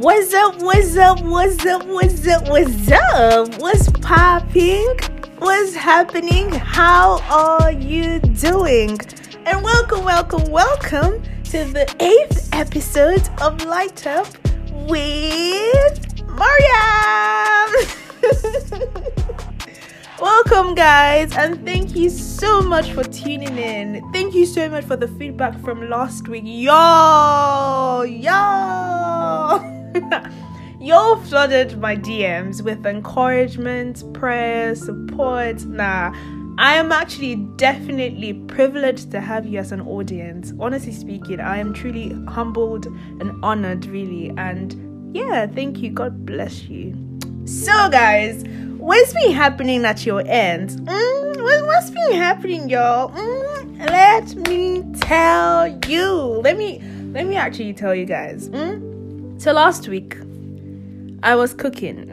What's up? What's up? What's up? What's up? What's up? What's popping? What's happening? How are you doing? And welcome, welcome, welcome to the eighth episode of Light Up with Mariam. Welcome, guys, and thank you so much for tuning in. Thank you so much for the feedback from last week. Yo, yo, y'all flooded my DMs with encouragement, prayers, support. Nah, I am actually definitely privileged to have you as an audience. Honestly speaking, I am truly humbled and honored, really. And yeah, thank you. God bless you. So, guys, what's been happening at your end? Mm, what's been happening, y'all? Mm, let me tell you. Let me let me actually tell you guys. Mm? So last week, I was cooking.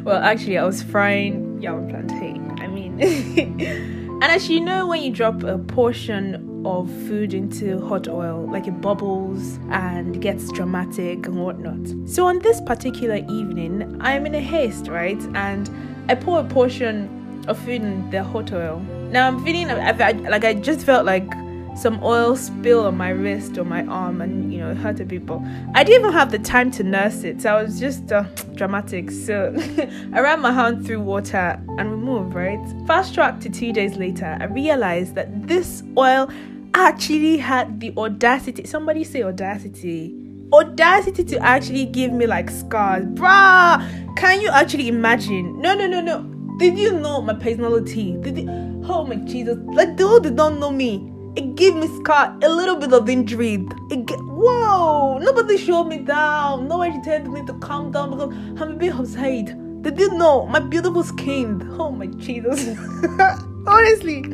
well, actually, I was frying yam plantain. I mean, and as you know, when you drop a portion of food into hot oil, like it bubbles and gets dramatic and whatnot. So on this particular evening, I'm in a haste, right? And I pour a portion of food in the hot oil. Now I'm feeling like I just felt like some oil spill on my wrist or my arm and you know it hurt a but i didn't even have the time to nurse it so i was just uh, dramatic. So i ran my hand through water and removed right? Fast track to two days later i realized that this oil actually had the audacity somebody say audacity? Audacity to actually give me like scars. Bruh! Can you actually imagine? No no no no. Did you know my personality? Did you, oh my jesus. Like they all did not know me it gave me scar a little bit of injury. It whoa nobody showed me down. Nobody told me to calm down because i'm a bit upset. They didn't know my beautiful skin? Oh my jesus. Honestly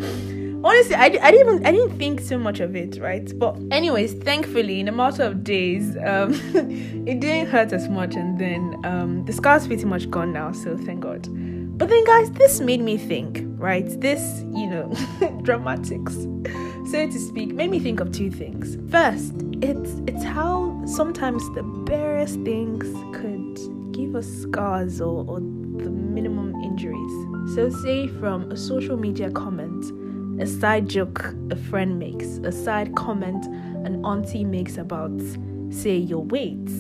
honestly I, I didn't even i didn't think so much of it right? But anyways thankfully in a matter of days um it didn't hurt as much and then um the scar's pretty much gone now so thank god. But then guys this made me think right? This you know dramatics so to speak made me think of two things first it's it's how sometimes the barest things could give us scars or, or the minimum injuries so say from a social media comment a side joke a friend makes, a side comment an auntie makes about, say, your weight,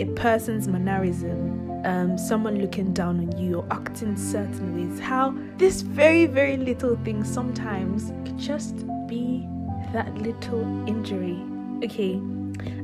a person's mannerism, um, someone looking down on you or acting certain ways. How this very, very little thing sometimes could just be that little injury. Okay,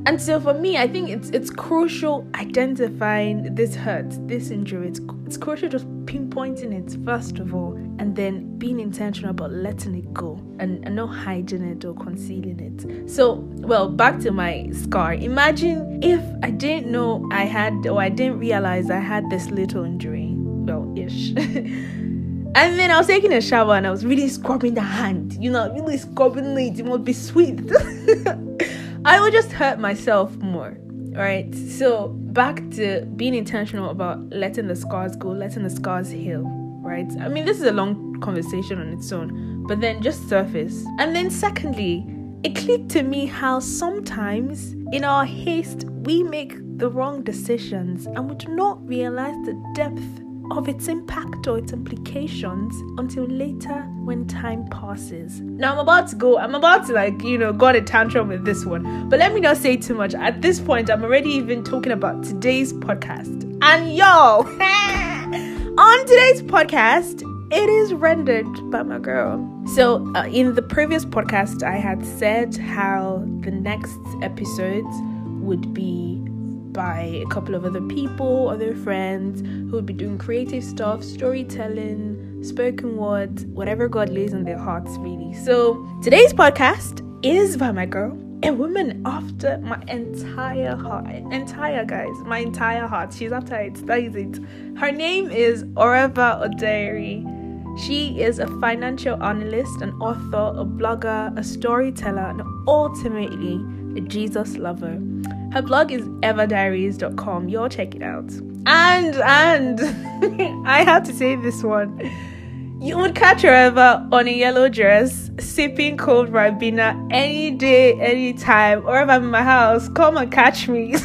and so for me, I think it's it's crucial identifying this hurt, this injury. It's, it's crucial just pinpointing it first of all, and then being intentional about letting it go and, and not hiding it or concealing it. So, well, back to my scar. Imagine if I didn't know I had or I didn't realize I had this little injury. Well, ish. And then I was taking a shower and I was really scrubbing the hand, you know, really scrubbing it. It would be sweet. I would just hurt myself more. Right. So back to being intentional about letting the scars go, letting the scars heal. Right. I mean, this is a long conversation on its own, but then just surface. And then secondly, it clicked to me how sometimes in our haste we make the wrong decisions and we do not realize the depth of its impact or its implications until later when time passes. Now I'm about to go, I'm about to like, you know, go on a tantrum with this one. But let me not say too much. At this point, I'm already even talking about today's podcast. And y'all, on today's podcast, it is rendered by my girl. So, uh, in the previous podcast, I had said how the next episodes would be by a couple of other people, other friends who would be doing creative stuff, storytelling, spoken word, whatever God lays on their hearts, really. So today's podcast is by my girl, a woman after my entire heart, entire guys, my entire heart. She's after it. That is it. Her name is Oreva Oderi. She is a financial analyst, an author, a blogger, a storyteller, and ultimately a Jesus lover. Her blog is everdiaries.com. Y'all check it out. And and I have to say this one. You would catch her ever on a yellow dress, sipping cold Ribena any day, any time, or if I'm in my house, come and catch me.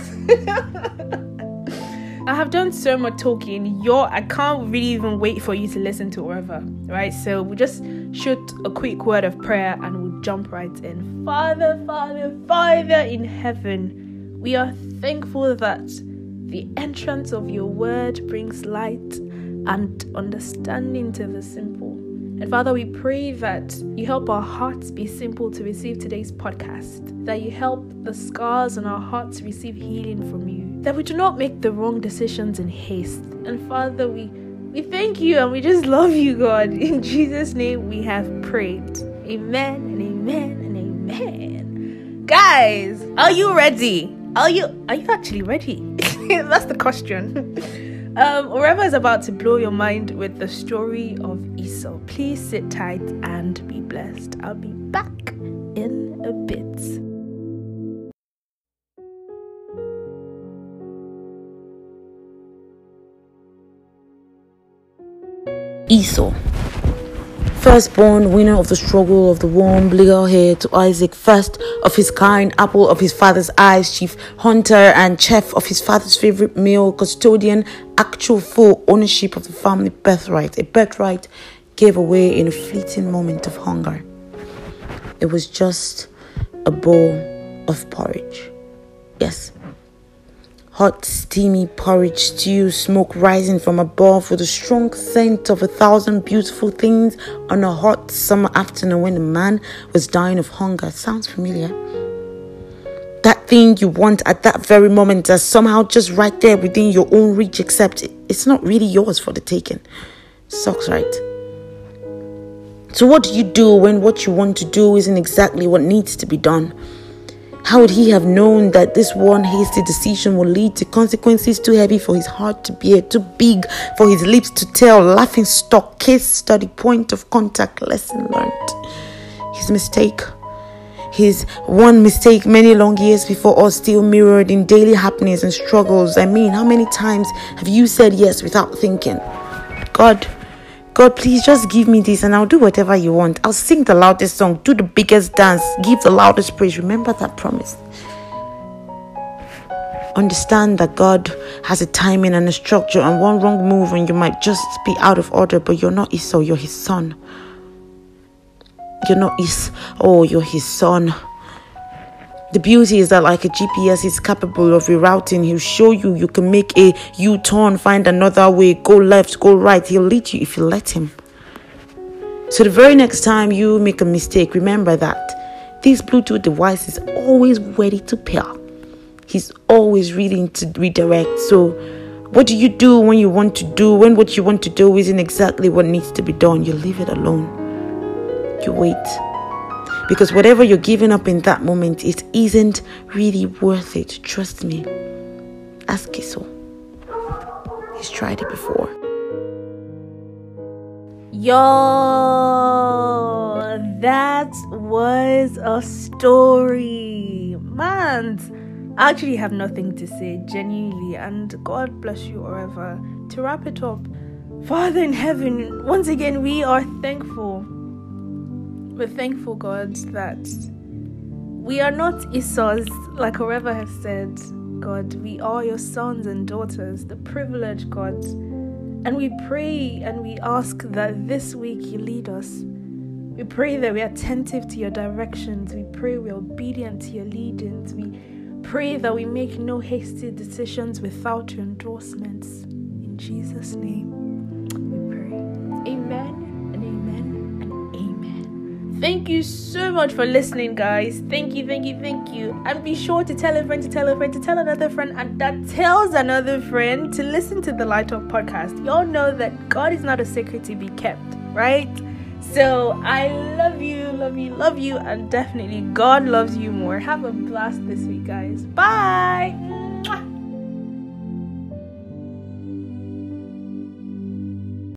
I have done so much talking. You're, I can't really even wait for you to listen to whatever, right? So we just shoot a quick word of prayer and we'll jump right in. Father, Father, Father in heaven, we are thankful that the entrance of your word brings light and understanding to the simple. And Father, we pray that you help our hearts be simple to receive today's podcast, that you help the scars on our hearts receive healing from you, that we do not make the wrong decisions in haste. And Father, we we thank you and we just love you, God. In Jesus' name we have prayed. Amen and amen and amen. Guys, are you ready? Are you are you actually ready? That's the question. Um, is about to blow your mind with the story of Esau. Please sit tight and be blessed. I'll be back in a bit. Esau firstborn, winner of the struggle of the warm legal heir to Isaac, first of his kind, apple of his father's eyes, chief hunter and chef of his father's favorite meal, custodian, actual full ownership of the family birthright, a birthright gave away in a fleeting moment of hunger. It was just a bowl of porridge. Yes, Hot, steamy porridge stew, smoke rising from above with the strong scent of a thousand beautiful things on a hot summer afternoon when the man was dying of hunger. Sounds familiar. That thing you want at that very moment is somehow just right there within your own reach, except it's not really yours for the taking. Sucks, right? So, what do you do when what you want to do isn't exactly what needs to be done? How would he have known that this one hasty decision would lead to consequences too heavy for his heart to bear, too big for his lips to tell? Laughing stock, case study, point of contact, lesson learned. His mistake. His one mistake many long years before us still mirrored in daily happenings and struggles. I mean, how many times have you said yes without thinking? God, God, please just give me this and I'll do whatever you want. I'll sing the loudest song, do the biggest dance, give the loudest praise. Remember that promise. Understand that God has a timing and a structure, and one wrong move and you might just be out of order, but you're not Esau, you're his son. You're not his, oh, you're his son. The beauty is that, like a GPS is capable of rerouting, he'll show you you can make a U turn, find another way, go left, go right. He'll lead you if you let him. So, the very next time you make a mistake, remember that this Bluetooth device is always ready to pair. He's always reading to redirect. So, what do you do when you want to do, when what you want to do isn't exactly what needs to be done? You leave it alone. You wait. Because whatever you're giving up in that moment, it isn't really worth it. Trust me. Ask Esau. He's tried it before. Yo, that was a story. Man, I actually have nothing to say, genuinely. And God bless you, wherever. To wrap it up, Father in heaven, once again, we are thankful we're thankful, God, that we are not Esau's, like Oreva has said. God, we are your sons and daughters, the privilege, God. And we pray and we ask that this week you lead us. We pray that we're attentive to your directions. We pray we're obedient to your leadings. We pray that we make no hasty decisions without your endorsements. In Jesus' name, we pray. Amen. Thank you so much for listening, guys. Thank you, thank you, thank you. And be sure to tell a friend to tell a friend to tell another friend, and that tells another friend to listen to the Light Up podcast. Y'all know that God is not a secret to be kept, right? So I love you, love you, love you, and definitely God loves you more. Have a blast this week, guys. Bye.